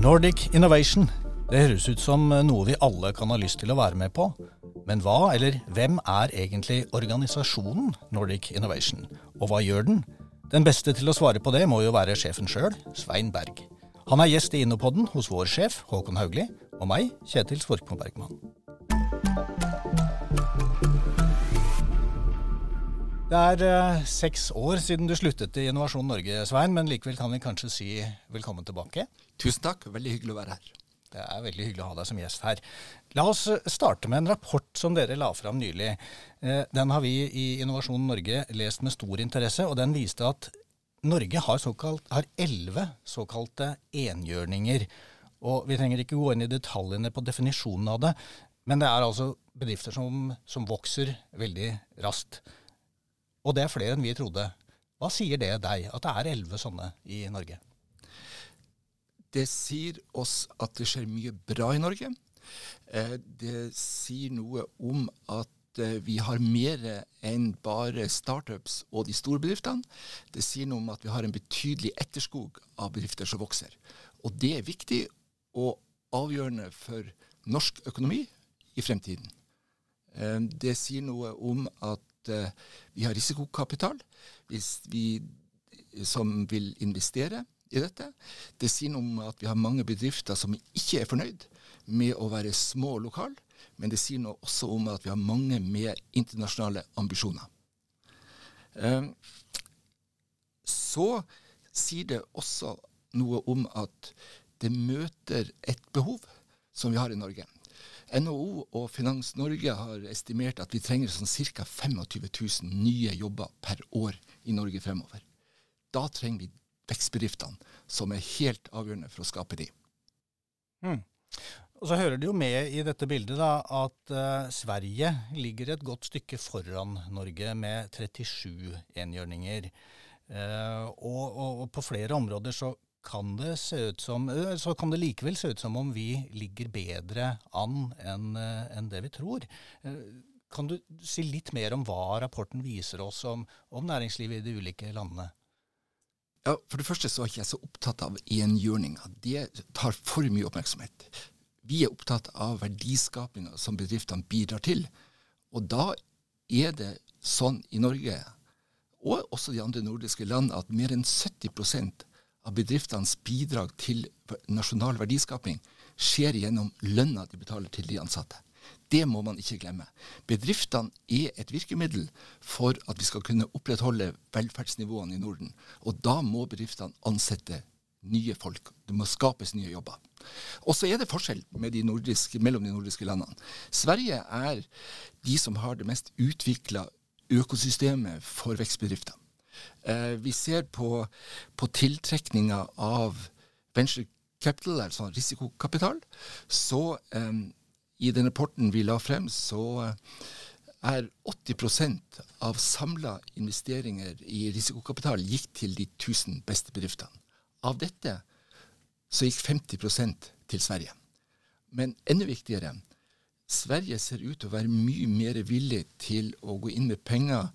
Nordic Innovation. Det høres ut som noe vi alle kan ha lyst til å være med på. Men hva, eller hvem, er egentlig organisasjonen Nordic Innovation? Og hva gjør den? Den beste til å svare på det må jo være sjefen sjøl, Svein Berg. Han er gjest i Innopodden hos vår sjef, Håkon Haugli, og meg, Kjetil Svorkmo Bergman. Det er eh, seks år siden du sluttet i Innovasjon Norge, Svein, men likevel kan vi kanskje si velkommen tilbake. Tusen takk, veldig hyggelig å være her. Det er veldig hyggelig å ha deg som gjest her. La oss eh, starte med en rapport som dere la fram nylig. Eh, den har vi i Innovasjon Norge lest med stor interesse, og den viste at Norge har, såkalt, har elleve såkalte enhjørninger. Og vi trenger ikke gå inn i detaljene på definisjonen av det, men det er altså bedrifter som, som vokser veldig raskt. Og det er flere enn vi trodde. Hva sier det deg, at det er elleve sånne i Norge? Det sier oss at det skjer mye bra i Norge. Eh, det sier noe om at eh, vi har mer enn bare startups og de store bedriftene. Det sier noe om at vi har en betydelig etterskog av bedrifter som vokser. Og det er viktig og avgjørende for norsk økonomi i fremtiden. Eh, det sier noe om at vi har risikokapital hvis vi, som vil investere i dette. Det sier noe om at vi har mange bedrifter som ikke er fornøyd med å være små lokal, men det sier noe også om at vi har mange med internasjonale ambisjoner. Um, så sier det også noe om at det møter et behov som vi har i Norge. NHO og Finans Norge har estimert at vi trenger sånn ca. 25 000 nye jobber per år i Norge fremover. Da trenger vi vekstbedriftene, som er helt avgjørende for å skape de. Mm. Og Så hører det jo med i dette bildet da, at uh, Sverige ligger et godt stykke foran Norge med 37 enhjørninger. Uh, og, og, og, på flere områder så kan det se ut som, uh, så kan det likevel se ut som om vi ligger bedre an enn en det vi tror. Kan du si litt mer om hva rapporten viser oss om, om næringslivet i de ulike landene? Ja, For det første så er ikke jeg så opptatt av enhjørninga. Det tar for mye oppmerksomhet. Vi er opptatt av verdiskapinga som bedriftene bidrar til. Og da er det sånn i Norge, og også de andre nordiske land, at mer enn 70% av bedriftenes bidrag til nasjonal verdiskaping skjer gjennom lønna de betaler til de ansatte. Det må man ikke glemme. Bedriftene er et virkemiddel for at vi skal kunne opprettholde velferdsnivåene i Norden. Og da må bedriftene ansette nye folk. Det må skapes nye jobber. Og så er det forskjell de nordiske, mellom de nordiske landene. Sverige er de som har det mest utvikla økosystemet for vekstbedrifter. Eh, vi ser på, på tiltrekninga av venture capital, altså risikokapital, så eh, i den rapporten vi la frem, så eh, er 80% av samla investeringer i risikokapital gikk til de 1000 beste bedriftene. Av dette så gikk 50% til Sverige. Men enda viktigere, Sverige ser ut til å være mye mer villig til å gå inn med penger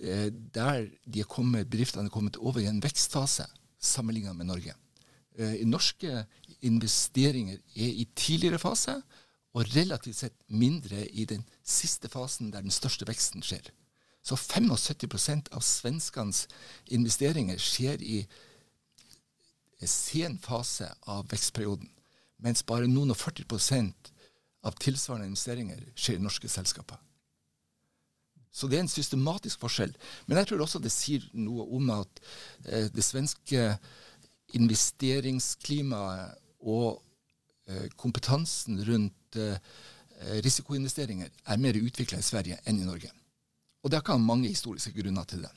Eh, der de er kommet, bedriftene er kommet over i en vekstfase sammenlignet med Norge. Eh, norske investeringer er i tidligere fase, og relativt sett mindre i den siste fasen der den største veksten skjer. Så 75% av svenskenes investeringer skjer i sen fase av vekstperioden, mens bare noen og 40% av tilsvarende investeringer skjer i norske selskaper. Så det er en systematisk forskjell. Men jeg tror også det sier noe om at eh, det svenske investeringsklimaet og eh, kompetansen rundt eh, risikoinvesteringer er mer utvikla i Sverige enn i Norge. Og det kan mange historiske grunner til det.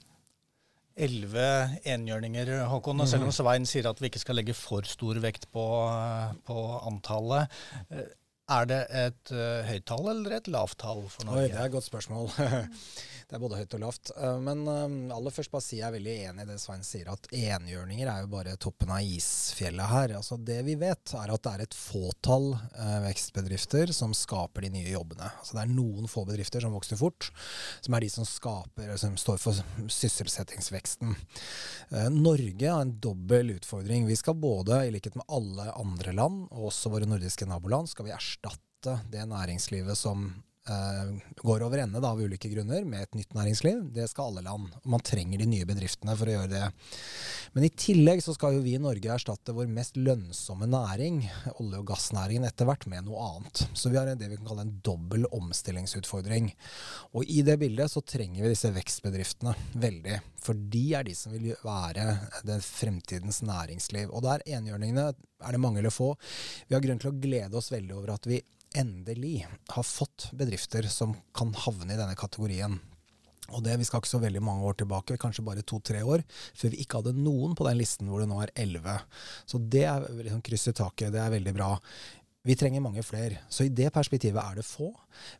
Elleve enhjørninger, Håkon. Og selv om mm. Svein sier at vi ikke skal legge for stor vekt på, på antallet. Eh, Er det et uh, høyt tall eller et lavt tall for Norge? Oi, det er et godt spørsmål. det er både høyt og lavt. Uh, men uh, aller først bare si jeg er veldig enig i det Svein sier, at enhjørninger er jo bare toppen av isfjellet her. Altså Det vi vet, er at det er et fåtall vekstbedrifter som skaper de nye jobbene. Altså Det er noen få bedrifter som vokser fort, som er de som skaper, som står for sysselsettingsveksten. Norge har en dobbel utfordring. Vi skal både, i likhet med alle andre land, og også våre nordiske naboland, skal vi erstatte erstatte det næringslivet som går over ende av ulike grunner, med et nytt næringsliv. Det skal alle land. Man trenger de nye bedriftene for å gjøre det. Men i tillegg så skal jo vi i Norge erstatte vår mest lønnsomme næring, olje- og gassnæringen, etter hvert med noe annet. Så vi har det vi kan kalle en dobbel omstillingsutfordring. Og i det bildet så trenger vi disse vekstbedriftene veldig. For de er de som vil være det fremtidens næringsliv. Og der enhjørningene er det mange eller få. Vi har grunn til å glede oss veldig over at vi endelig har fått bedrifter som kan havne i denne kategorien. Og det, Vi skal ikke så veldig mange år tilbake, kanskje bare to-tre år, før vi ikke hadde noen på den listen hvor det nå er elleve. Så det er liksom kryss taket. Det er veldig bra. Vi trenger mange flere. Så i det perspektivet er det få.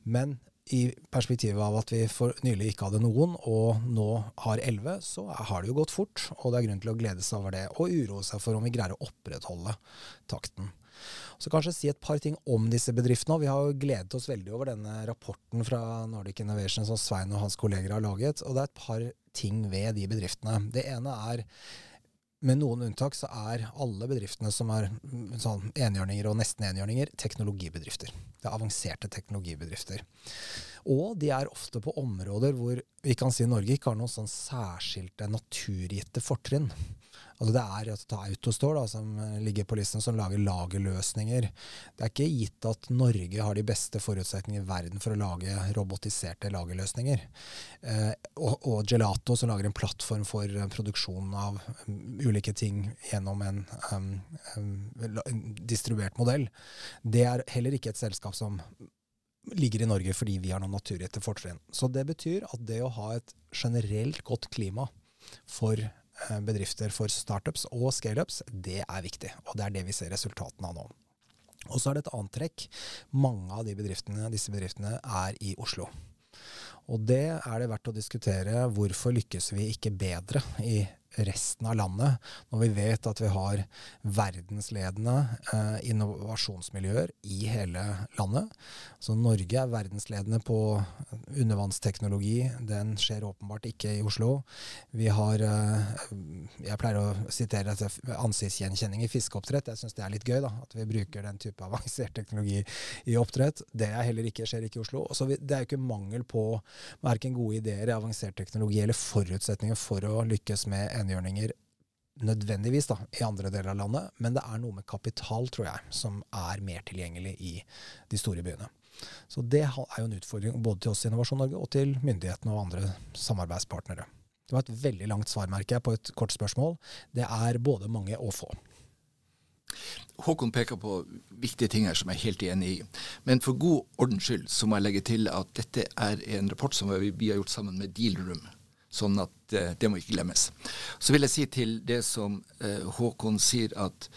Men i perspektivet av at vi for nylig ikke hadde noen, og nå har elleve, så har det jo gått fort. Og det er grunn til å glede seg over det, og uroe seg for om vi greier å opprettholde takten. Så kanskje si et par ting om disse bedriftene. Vi har jo gledet oss veldig over denne rapporten fra Nordic Innovation som Svein og hans kolleger har laget. Og det er et par ting ved de bedriftene. Det ene er med noen unntak så er alle bedriftene som er sånn enhjørninger og nesten enhjørninger, teknologibedrifter. Det er avanserte teknologibedrifter. Og de er ofte på områder hvor vi kan si Norge ikke har noen sånn særskilte naturgitte fortrinn. Altså det er altså Autostore da, som eh, ligger på listen, som lager lagerløsninger. Det er ikke gitt at Norge har de beste forutsetningene i verden for å lage robotiserte lagerløsninger. Eh, og, og, Gelato, som lager en plattform for uh, produksjon av um, ulike ting gjennom en, um, um, distribuert modell, det er heller ikke et selskap som ligger i Norge fordi vi har noen naturgitte fortrinn. Så det betyr at det å ha et generelt godt klima for Eh, bedrifter for startups og scaleups, det er viktig. Og det er det vi ser resultatene av nå. Og så er det et annet trekk. Mange av bedriftene, disse bedriftene er i Oslo. Og det er det verdt å diskutere. Hvorfor lykkes vi ikke bedre i resten av landet, når vi vet at vi har verdensledende eh, innovasjonsmiljøer i hele landet. Så Norge er verdensledende på undervannsteknologi. Den skjer åpenbart ikke i Oslo. Vi har eh, Jeg pleier å sitere ansiktsgjenkjenning i fiskeoppdrett. Jeg syns det er litt gøy, da, at vi bruker den type avansert teknologi i oppdrett. Det er heller ikke, skjer ikke i Oslo. Så vi, det er jo ikke mangel på verken gode ideer i avansert teknologi eller forutsetninger for å lykkes med enhjørninger nødvendigvis da, i andre deler av landet, men det er noe med kapital, tror jeg, som er mer tilgjengelig i de store byene. Så det er jo en utfordring både til oss i Innovasjon Norge og til myndighetene og andre samarbeidspartnere. Det var et veldig langt svar, merker jeg, på et kort spørsmål. Det er både mange og få. Håkon peker på viktige ting her som jeg er helt enig i. Men for god ordens skyld så må jeg legge til at dette er en rapport som vi har gjort sammen med Deal Room. Sånn at eh, det må ikke glemmes. Så vil jeg si til det som eh, Håkon sier, at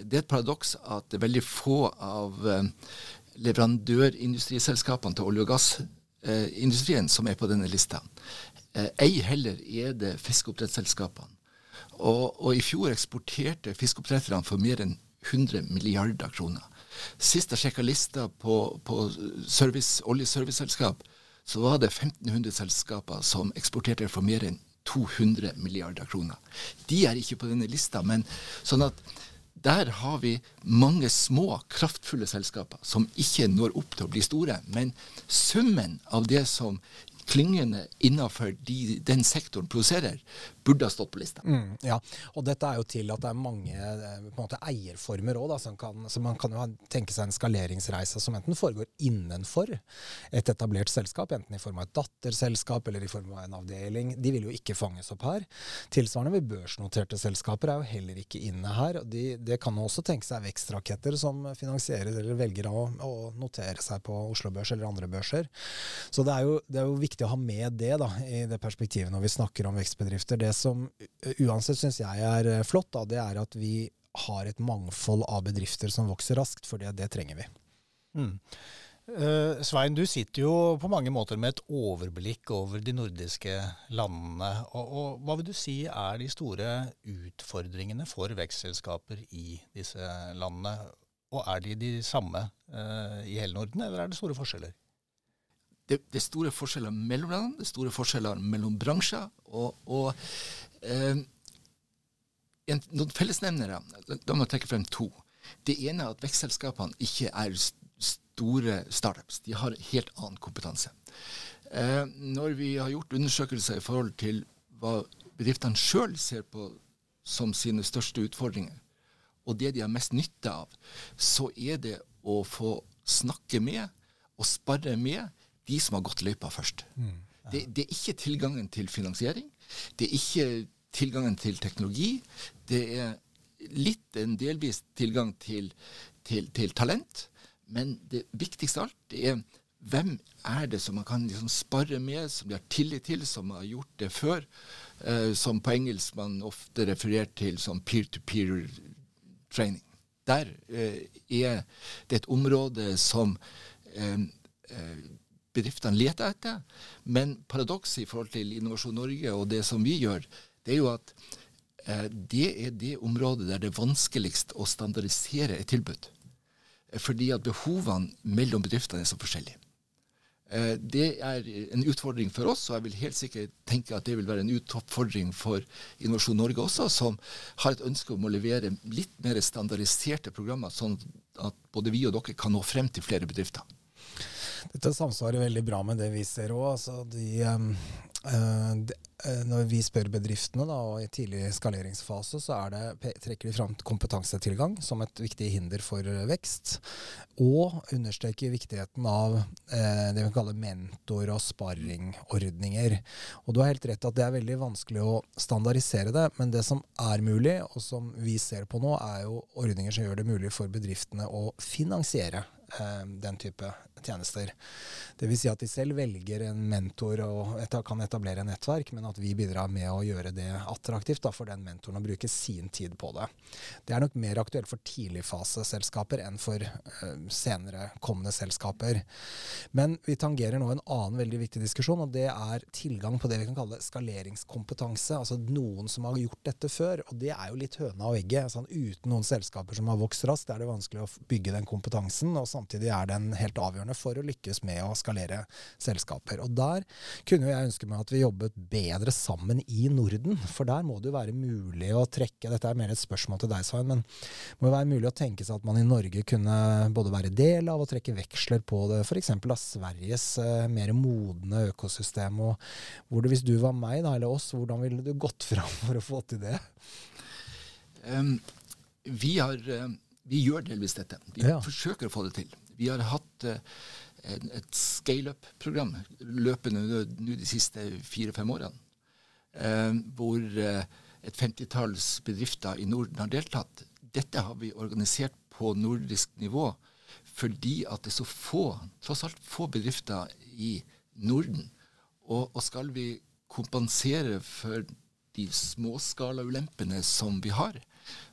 det er et paradoks at veldig få av eh, leverandørindustriselskapene til olje- og gassindustrien som er på denne lista. Ei heller er det fiskeoppdrettsselskapene. Og, og, i fjor eksporterte fiskeoppdretterne for mer enn 100 milliarder kroner. Sist jeg sjekka lista på, på service, oljeserviceselskap, så var det 1500 selskaper som eksporterte for mer enn 200 milliarder kroner. De er ikke på denne lista, men sånn at der har vi mange små, kraftfulle selskaper som ikke når opp til å bli store. Men summen av det som klyngene innenfor de, den sektoren produserer, burde ha stått på lista. Mm, ja, og dette er jo til at det er mange eh, måte, eierformer òg, så, så, man kan jo tenke seg en skaleringsreise som enten foregår innenfor et etablert selskap, enten i form av et datterselskap eller i form av en avdeling. De vil jo ikke fanges opp her. Tilsvarende ved børsnoterte selskaper er jo heller ikke inne her. De, det kan jo også tenke seg vekstraketter som finansierer eller velger å, å notere seg på Oslo Børs eller andre børser. Så det er jo, det er jo viktig viktig å ha med det da, i det perspektivet når vi snakker om vekstbedrifter. Det som uansett syns jeg er eh, flott, da, det er at vi har et mangfold av bedrifter som vokser raskt, for det trenger vi. Mm. Uh, Svein, du sitter jo på mange måter med et overblikk over de nordiske landene. Og, og, Hva vil du si er de store utfordringene for vekstselskaper i disse landene? Og er de de samme uh, i hele Norden, eller er det store forskjeller? Det, det er store forskjeller mellom landene, det er store forskjeller mellom bransjer. Og, og eh, en, noen fellesnevnere, da må jeg trekke frem to. Det ene er at vekstselskapene ikke er store startups. De har helt annen kompetanse. Eh, når vi har gjort undersøkelser i forhold til hva bedriftene sjøl ser på som sine største utfordringer, og det de har mest nytte av, så er det å få snakke med og sparre med de som har gått løypa først. Mm, ja. det, det, er ikke tilgangen til finansiering. Det er ikke tilgangen til teknologi. Det er litt en delvis tilgang til, til, til talent. Men det viktigste av alt er hvem er det som man kan liksom spare med, som de har tillit til, som har gjort det før. Eh, som på engelsk man ofte refererer til som peer-to-peer training. Der eh, er det et område som eh, eh bedriftene leter etter. Men paradokset i forhold til Innovasjon Norge og det som vi gjør, det er jo at eh, det er det området der det er vanskeligst å standardisere et tilbud fordi at behovene mellom bedriftene er så forskjellige. Eh, det er en utfordring for oss, og jeg vil helt sikkert tenke at det vil være en utfordring for Innovasjon Norge også, som har et ønske om å levere litt mer standardiserte programmer, sånn at både vi og dere kan nå frem til flere bedrifter. Dette samsvarer veldig bra med det vi ser òg. Altså de, uh, når vi spør bedriftene da, og i tidlig skaleringsfase, så det, trekker de fram kompetansetilgang som et viktig hinder for vekst. Og understreker viktigheten av eh, det vi kaller mentor- og sparringordninger. Og du har helt rett at det er veldig vanskelig å standardisere det, men det som er mulig, og som vi ser på nå, er jo ordninger som gjør det mulig for bedriftene å finansiere den type tjenester. Dvs. Si at de selv velger en mentor og kan etablere nettverk, men at vi bidrar med å gjøre det attraktivt da, for den mentoren å bruke sin tid på det. Det er nok mer aktuelt for tidligfaseselskaper enn for uh, senere kommende selskaper. Men vi tangerer nå en annen veldig viktig diskusjon, og det er tilgang på det vi kan kalle skaleringskompetanse. Altså noen som har gjort dette før. Og det er jo litt høna og egget. Sånn, uten noen selskaper som har vokst raskt, er det vanskelig å bygge den kompetansen, og samtidig er den helt avgjørende for å lykkes med å skalere selskaper. Og der kunne jeg ønske meg at vi jobbet bedre sammen i Norden, for der må det jo være mulig å trekke Dette er mer et spørsmål til deg, Svein, men det må jo være mulig å tenke seg at man i Norge kunne både være del av og trekke veksler på det, f.eks. av Sveriges uh, mer modne økosystem. og hvor det, Hvis du var meg, da, eller oss, hvordan ville du gått fram for å få til det? Um, vi, har, uh, vi gjør delvis dette. Vi ja. forsøker å få det til. Vi har hatt eh, et scale-up-program løpende nå de siste fire-fem årene, uh, hvor uh, et femtitalls bedrifter i Norden har deltatt. Dette har vi organisert på nordisk nivå fordi at det er så få, tross alt få bedrifter i Norden. Og, og skal vi kompensere for de småskalaulempene som vi har,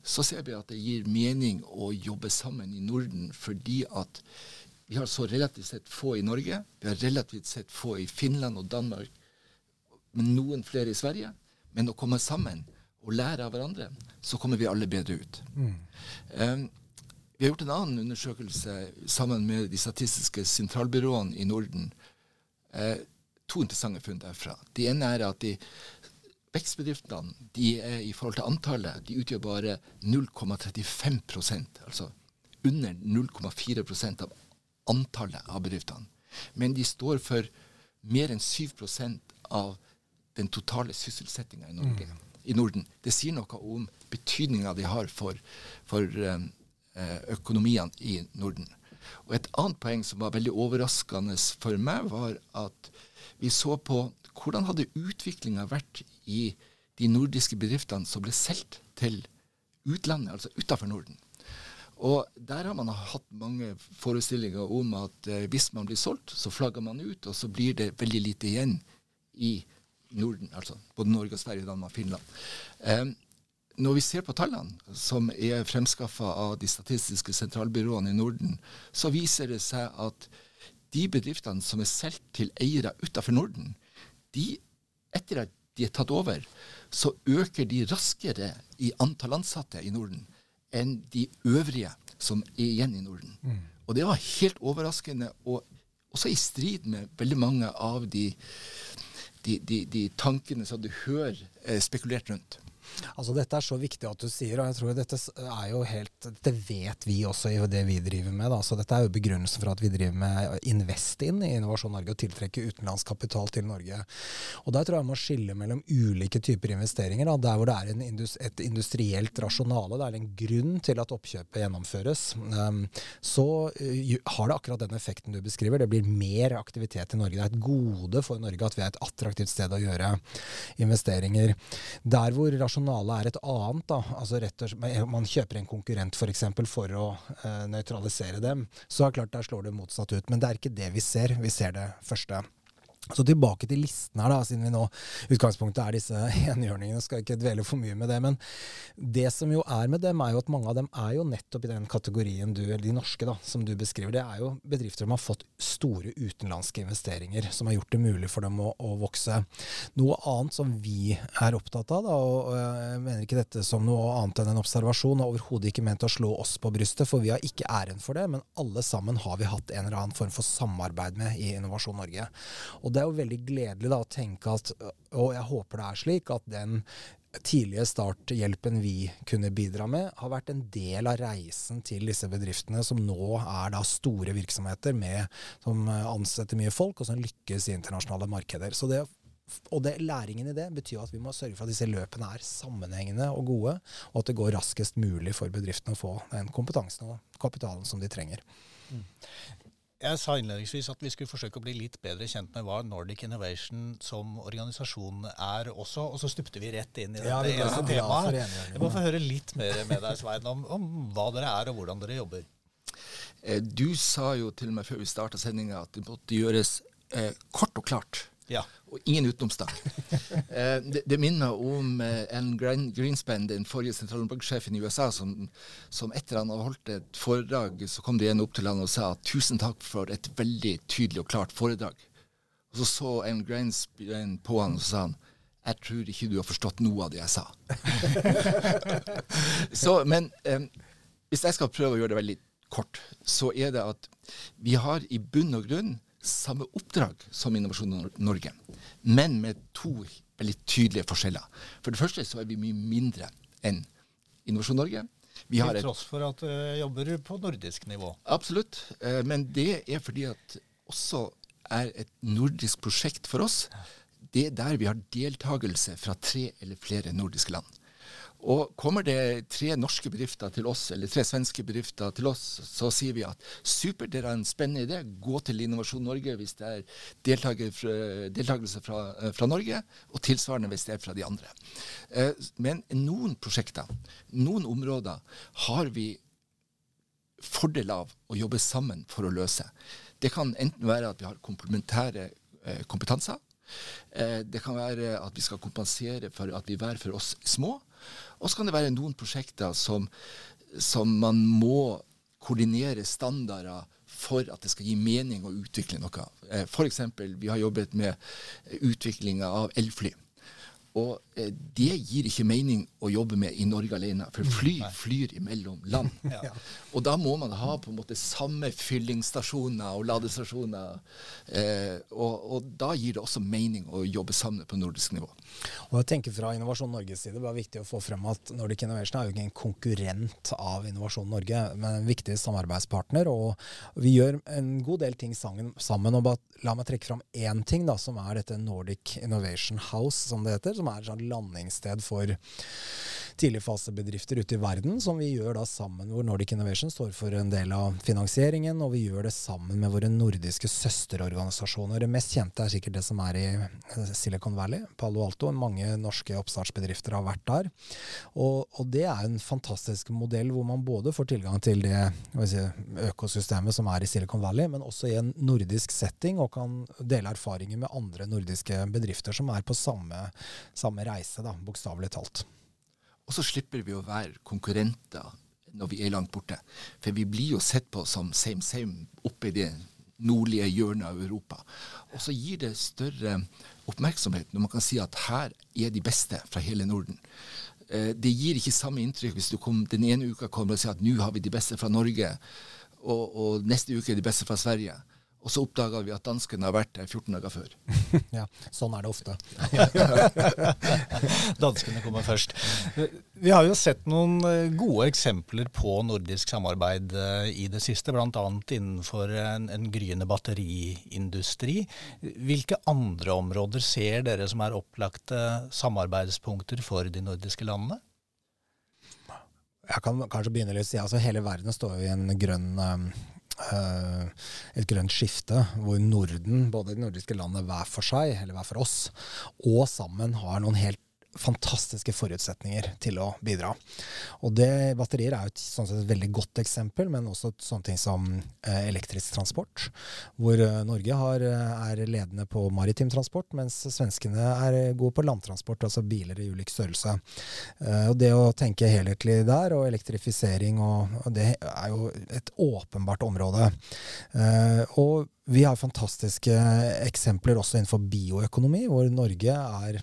så ser vi at det gir mening å jobbe sammen i Norden, fordi at vi har så relativt sett få i Norge. Vi har relativt sett få i Finland og Danmark, men noen flere i Sverige. Men å komme sammen og lære av hverandre, så kommer vi alle bedre ut. Mm. Um, vi har gjort en annen undersøkelse sammen med de statistiske sentralbyråene i Norden. Uh, to interessante funn derfra. Det ene er at de Vekstbedriftene de er i forhold til antallet de utgjør bare 0,35% altså under 0,4% av antallet av bedriftene. Men de står for mer enn 7% av den totale sysselsettinga i, mm. i, Norden. Det sier noe om betydninga de har for, for um, økonomiene i Norden. Og Et annet poeng som var veldig overraskende for meg, var at vi så på hvordan hadde utviklinga vært i de nordiske bedriftene som ble solgt til utlandet, altså utenfor Norden. Og der har man hatt mange forestillinger om at eh, hvis man blir solgt, så flagger man ut, og så blir det veldig lite igjen i Norden, altså både Norge, og Sverige, Danmark, Finland. Eh, når vi ser på tallene som er fremskaffa av de statistiske sentralbyråene i Norden, så viser det seg at de bedriftene som er solgt til eiere utenfor Norden, de, etter at de er tatt over, så øker de raskere i antall ansatte i Norden enn de øvrige som er igjen i Norden. Mm. Og det var helt overraskende, og også i strid med veldig mange av de, de, de, de tankene som du hører eh, spekulert rundt. Altså Dette er så viktig at du sier, og jeg tror dette er jo helt Dette vet vi også i det vi driver med. Da. Så dette er jo begrunnelsen for at vi driver med Invest-in i Innovasjon Norge og tiltrekker utenlandsk kapital til Norge. Og Der tror jeg man må skille mellom ulike typer investeringer. Da. Der hvor det er indus et industrielt rasjonale, det er en grunn til at oppkjøpet gjennomføres, um, så uh, har det akkurat den effekten du beskriver. Det blir mer aktivitet i Norge. Det er et gode for Norge at vi er et attraktivt sted å gjøre investeringer. Der hvor rasjonalet er et annet. Da. Altså rett og slett, man kjøper en konkurrent f.eks. For, eksempel, for å eh, nøytralisere dem. Så er klart der slår det motsatt ut. Men det er ikke det vi ser. Vi ser det første. Så tilbake til listen her, da, siden vi nå utgangspunktet er disse enhjørningene. Skal ikke dvele for mye med det. Men det som jo er med dem, er jo at mange av dem er jo nettopp i den kategorien du, eller de norske, da, som du beskriver. Det er jo bedrifter som har fått store utenlandske investeringer, som har gjort det mulig for dem å, å vokse. Noe annet som vi er opptatt av, da, og jeg mener ikke dette som noe annet enn en observasjon, og overhodet ikke ment å slå oss på brystet, for vi har ikke æren for det, men alle sammen har vi hatt en eller annen form for samarbeid med i Innovasjon Norge. Og det er jo veldig gledelig da, å tenke at, og jeg håper det er slik, at den tidlige starthjelpen vi kunne bidra med, har vært en del av reisen til disse bedriftene, som nå er da store virksomheter med, som ansetter mye folk, og som lykkes i internasjonale markeder. Så det og det, læringen i det betyr at vi må sørge for at disse løpene er sammenhengende og gode, og at det går raskest mulig for bedriftene å få den kompetansen og kapitalen som de trenger. Mm. Jeg sa innledningsvis at vi skulle forsøke å bli litt bedre kjent med hva Nordic Innovation som organisasjon er også, og så stupte vi rett inn i ja, dette eneste temaet. Jeg må få høre litt mer med deg, Svein, om, om, hva dere er og hvordan dere jobber. Eh, du sa jo til meg før vi starta sendinga at det måtte gjøres eh, kort og klart. Ja. Og ingen utenomstakk. eh, det, det, minner om eh, Alan Greenspan, den forrige sentralbanksjefen i USA, som, som etter han hadde holdt et foredrag, så kom det en opp til han og sa tusen takk for et veldig tydelig og klart foredrag. Og så så Ellen Greenspan på han og sa han jeg tror ikke du har forstått noe av det jeg sa. så, men eh, hvis jeg skal prøve å gjøre det veldig kort, så er det at vi har i bunn og grunn samme oppdrag som Innovasjon Norge, men med to veldig tydelige forskjeller. For det første så er vi mye mindre enn Innovasjon Norge. Vi Til tross for at du jobber på nordisk nivå? Absolutt. Eh, men det er fordi at også er et nordisk prosjekt for oss. Det er der vi har deltakelse fra tre eller flere nordiske land. Og kommer det tre norske bedrifter til oss, eller tre svenske bedrifter til oss, så sier vi at supert, dere har en spennende idé, gå til Innovasjon Norge hvis det er deltakelse fra, fra, Norge, og tilsvarende hvis det er fra de andre. Eh, men noen prosjekter, noen områder, har vi fordel av å jobbe sammen for å løse. Det kan enten være at vi har komplementære eh, kompetanser. Eh, det kan være at vi skal kompensere for at vi hver for oss små. Og så kan det være noen prosjekter som, som man må koordinere standarder for at det skal gi mening å utvikle noe. Eh, F.eks. vi har jobbet med utviklinga av elfly. Og det gir ikke mening å jobbe med i Norge alene, for fly flyr imellom land. ja. Og da må man ha på en måte samme fyllingsstasjoner og ladestasjoner. Eh, og, og, da gir det også mening å jobbe sammen på nordisk nivå. Og jeg tenker Fra Innovasjon Norges side det er viktig å få frem at Nordic Innovation er jo ikke en konkurrent av Innovasjon Norge, men en viktig samarbeidspartner. og Vi gjør en god del ting sammen. og bare, La meg trekke fram én ting, da, som er dette Nordic Innovation House, som det heter som er sånn landingssted for tidligfasebedrifter ute i verden, som vi gjør da sammen, hvor Nordic Innovation står for en del av finansieringen, og vi gjør det sammen med våre nordiske søsterorganisasjoner. Det mest kjente er sikkert det som er i eh, Silicon Valley, Palo Alto. Mange norske oppstartsbedrifter har vært der. Og, og det er en fantastisk modell hvor man både får tilgang til det si, økosystemet som er i Silicon Valley, men også i en nordisk setting, og kan dele erfaringer med andre nordiske bedrifter som er på samme samme reise, bokstavelig talt. Og så slipper vi å være konkurrenter når vi er langt borte. For vi blir jo sett på som same same oppe i det nordlige hjørnet av Europa. Og så gir det større oppmerksomhet når man kan si at her er de beste fra hele Norden. Eh, det gir ikke samme inntrykk hvis du kom, den ene uka kommer og sier at nå har vi de beste fra Norge, og, og neste uke er de beste fra Sverige. Og så oppdaga vi at danskene har vært der 14 dager før. ja, sånn er det ofte. danskene kommer først. Vi har jo sett noen eh, gode eksempler på nordisk samarbeid eh, i det siste, bl.a. innenfor en, en gryende batteriindustri. Hvilke andre områder ser dere som er opplagte samarbeidspunkter for de nordiske landene? Jeg kan kanskje begynne litt å si altså Hele verden står jo i en grønn um, Eh, et grønt skifte, hvor Norden, både de nordiske landene hver for seg, eller hver for oss, og sammen har noen helt fantastiske forutsetninger til å bidra. Og det, Batterier er jo et, sånn sett et veldig godt eksempel, men også sånne ting som eh, elektrisk transport. Hvor eh, Norge har, eh, er ledende på maritim transport, mens svenskene er gode på landtransport, altså biler i ulik størrelse. Eh, og Det å tenke helhetlig der, og elektrifisering, og, og det er jo et åpenbart område. Eh, og vi har fantastiske eksempler også innenfor bioøkonomi, hvor Norge er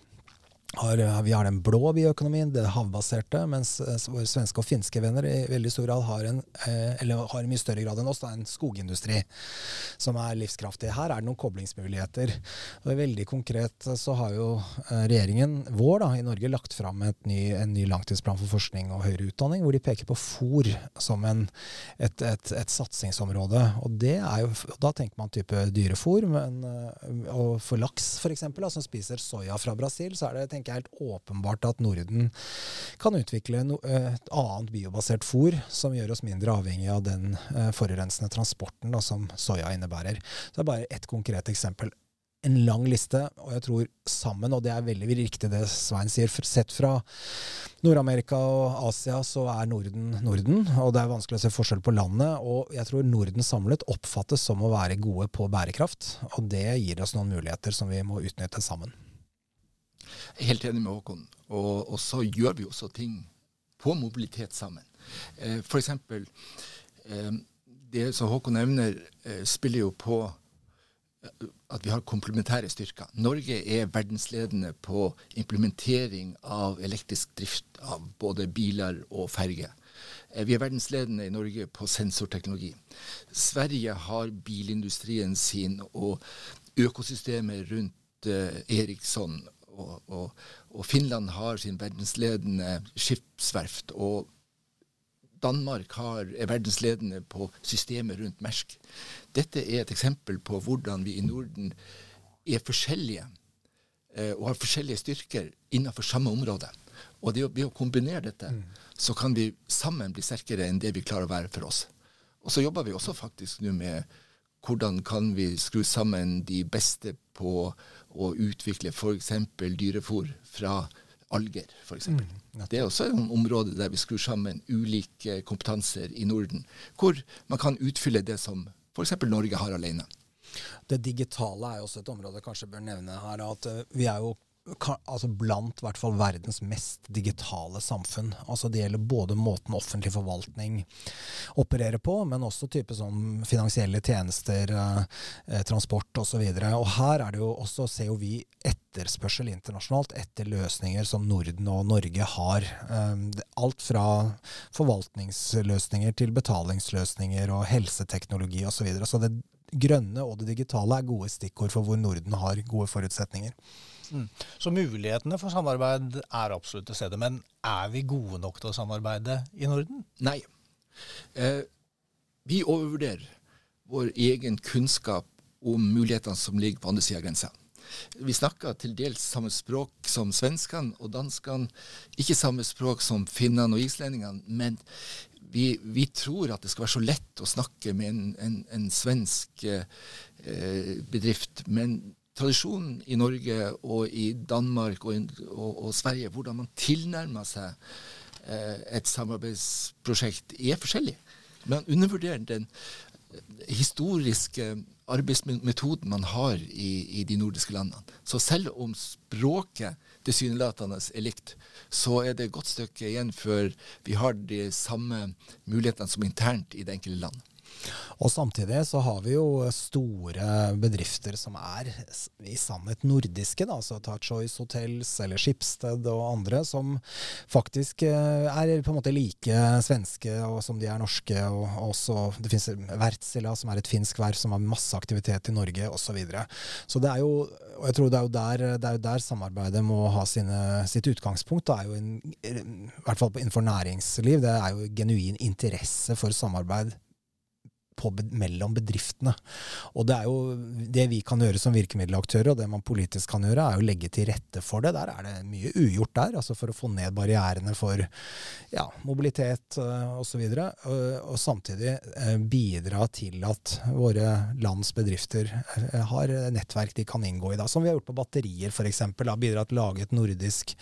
har, eh, vi har den blå bioøkonomien, det havbaserte, mens eh, våre svenske og finske venner i veldig stor grad har en, eh, eller har i mye større grad enn oss, da, en skogindustri som er livskraftig. Her er det noen koblingsmuligheter. Og veldig konkret så har jo regjeringen vår da, i Norge lagt fram ny, en ny langtidsplan for forskning og høyere utdanning, hvor de peker på fôr som en, et, et, et, satsingsområde. Og det er jo, da tenker man type dyrefôr, men, og for laks f.eks., som spiser soya fra Brasil, så er det tenker jeg helt åpenbart at Norden kan utvikle no, eh, et annet biobasert fôr som gjør oss mindre avhengig av den uh, forurensende transporten da, som soya innebærer. Så det er bare ett konkret eksempel en lang liste, og jeg tror sammen, og det er veldig riktig det Svein sier, sett fra Nord-Amerika og Asia så er Norden Norden, og det er vanskelig å se forskjell på landet. Og jeg tror Norden samlet oppfattes som å være gode på bærekraft, og det gir oss noen muligheter som vi må utnytte sammen. Jeg er helt enig med Håkon. Og, og så gjør vi også ting på mobilitet sammen. Eh, F.eks. Eh, det som Håkon nevner, eh, spiller jo på eh, at vi har komplementære styrker. Norge er verdensledende på implementering av elektrisk drift av både biler og ferger. Eh, vi er verdensledende i Norge på sensorteknologi. Sverige har bilindustrien sin og økosystemet rundt eh, Eriksson og, og, og, Finland har sin verdensledende skipsverft. Og Danmark har, er verdensledende på systemet rundt Mersk. Dette er et eksempel på hvordan vi i Norden er forskjellige eh, og har forskjellige styrker innenfor samme område. Og det, ved å kombinere dette, mm. så kan vi sammen bli sterkere enn det vi klarer å være for oss. Og så jobber vi også faktisk nå med hvordan kan vi skru sammen de beste på å utvikle f.eks. dyrefôr fra alger, f.eks. Mm, det er også et område der vi skrur sammen ulike kompetanser i Norden, hvor man kan utfylle det som f.eks. Norge har alene. Det digitale er jo også et område jeg kanskje bør nevne her. at uh, Vi er jo altså blant hvert fall verdens mest digitale samfunn. Altså Det gjelder både måten offentlig forvaltning opererer på, men også type sånn finansielle tjenester, eh, eh transport osv. Og, så og her er det jo også, ser jo vi etterspørsel internasjonalt etter løsninger som Norden og Norge har. Um, alt fra forvaltningsløsninger til betalingsløsninger og helseteknologi osv. Så, videre. så det grønne og det digitale er gode stikkord for hvor Norden har gode forutsetninger. Mm. Så mulighetene for samarbeid er absolutt til stede. Men er vi gode nok til å samarbeide i Norden? Nei. Eh, vi overvurderer vår egen kunnskap om mulighetene som ligger på andre sida av grensa. Vi snakker til dels samme språk som svenskene og danskene. Ikke samme språk som finnene og islendingene. Men vi, vi, tror at det skal være så lett å snakke med en, en, en svensk eh, bedrift. Men tradisjonen i Norge og i Danmark og, og, og Sverige, hvordan man tilnærmer seg eh, et samarbeidsprosjekt, er forskjellig. Man undervurderer den historiske arbeidsmetoden man har i, i, de nordiske landene. Så selv om språket tilsynelatende er likt, så er det et godt stykke igjen før vi har de samme mulighetene som internt i det enkelte land. Og samtidig så har vi jo store bedrifter som er i sannhet nordiske. Da, altså ta Choice Hotels eller Skipsted og andre, som faktisk eh, er på en måte like svenske som de er norske. og også, Det finnes Wärtsilä, som er et finsk verft som har masse aktivitet i Norge osv. Så, videre. så det er jo og jeg tror det er jo der, er der samarbeidet må ha sine, sitt utgangspunkt. Det er jo en, I hvert fall innenfor næringsliv. Det er jo genuin interesse for samarbeid på, mellom bedriftene. Og det er jo det vi kan gjøre som virkemiddelaktører, og det man politisk kan gjøre, er å legge til rette for det. Der er det mye ugjort der, altså for å få ned barrierene for ja, mobilitet uh, osv. Og, og samtidig uh, bidra til at våre lands bedrifter uh, har nettverk de kan inngå i, da, som vi har gjort på batterier f.eks. Bidra til å lage et nordisk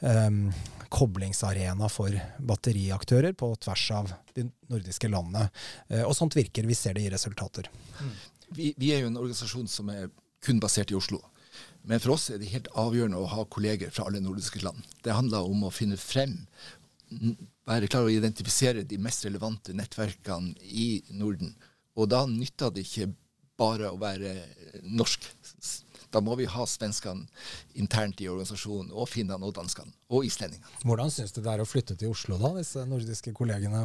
um, koblingsarena for batteriaktører på tvers av de nordiske landene. Eh, og sånt virker. Vi ser det i resultater. Mm. Vi, vi, er jo en organisasjon som er kun basert i Oslo. Men for oss er det helt avgjørende å ha kolleger fra alle nordiske land. Det handler om å finne frem, være klar å identifisere de mest relevante nettverkene i Norden. Og da nytter det ikke bare å være norsk da må vi ha svenskene internt i organisasjonen, og finnene og danskene. Og islendingene. Hvordan syns du det er å flytte til Oslo, da, disse nordiske kollegene?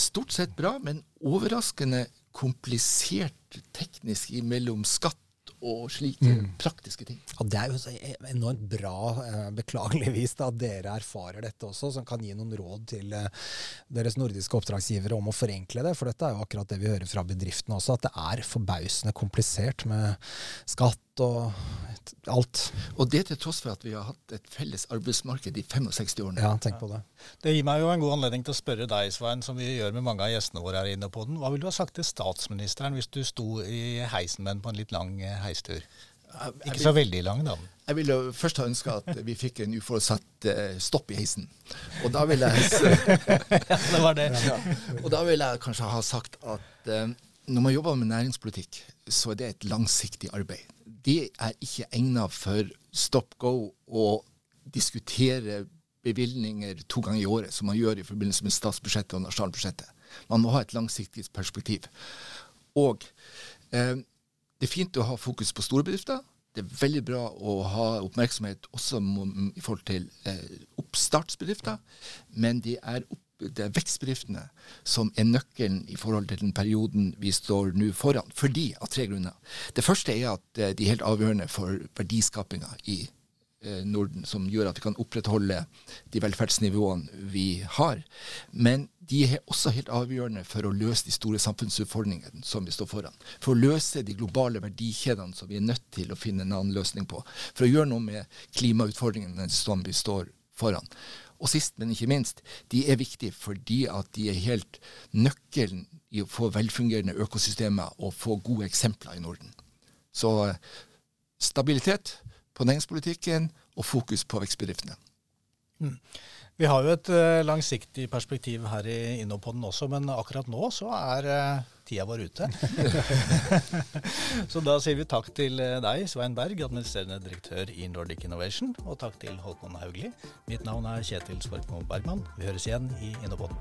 Stort sett bra, men overraskende komplisert teknisk mellom skatt og slike mm. praktiske ting. Ja, det er jo så enormt bra, eh, beklageligvis, da, at dere erfarer dette også, som kan gi noen råd til eh, deres nordiske oppdragsgivere om å forenkle det. For dette er jo akkurat det vi hører fra bedriftene også, at det er forbausende komplisert med skatt og alt. Og det til tross for at vi har hatt et felles arbeidsmarked i 65 årene. Ja, tenk på det. Det gir meg jo en god anledning til å spørre deg, Svein, som vi gjør med mange av gjestene våre her inne på den. Hva ville du ha sagt til statsministeren hvis du sto i heisen med den på en litt lang eh, heistur? Ikke så veldig lang, da. Jeg ville først ha ønska at vi fikk en uforutsatt uh, stopp i heisen. Og da ville jeg ja, det var det. Ja. Og da ville jeg kanskje ha sagt at uh, når man jobber med næringspolitikk, så er det et langsiktig arbeid det er ikke egnet for stop go å diskutere bevilgninger to ganger i året, som man gjør i forbindelse med statsbudsjettet og nasjonalbudsjettet. Man må ha et langsiktig perspektiv. Og eh, det er fint å ha fokus på store bedrifter. Det er veldig bra å ha oppmerksomhet også i forhold til eh, oppstartsbedrifter, men det er opp det er vekstbedriftene som er nøkkelen i forhold til den perioden vi står nå foran. Fordi av tre grunner. Det første er at eh, de er helt avgjørende for verdiskapinga i eh, Norden, som gjør at vi kan opprettholde de velferdsnivåene vi har. Men de er også helt avgjørende for å løse de store samfunnsutfordringene som vi står foran. For å løse de globale verdikjedene som vi er nødt til å finne en annen løsning på. For å gjøre noe med klimautfordringene som vi står foran. Og sist, men ikke minst, de er viktige fordi at de er helt nøkkelen i å få velfungerende økosystemer og få gode eksempler i Norden. Så eh, stabilitet på næringspolitikken og fokus på vekstbedriftene. Mm. Vi har jo et uh, langsiktig perspektiv her i Innopoden også, men akkurat nå så er uh, tida vår ute. så da sier vi takk til uh, deg, Svein Berg, administrerende direktør i Nordic Innovation, og takk til Håkon Haugli. Mitt navn er Kjetil Svorkmo Bergman. Vi høres igjen i Innopoden.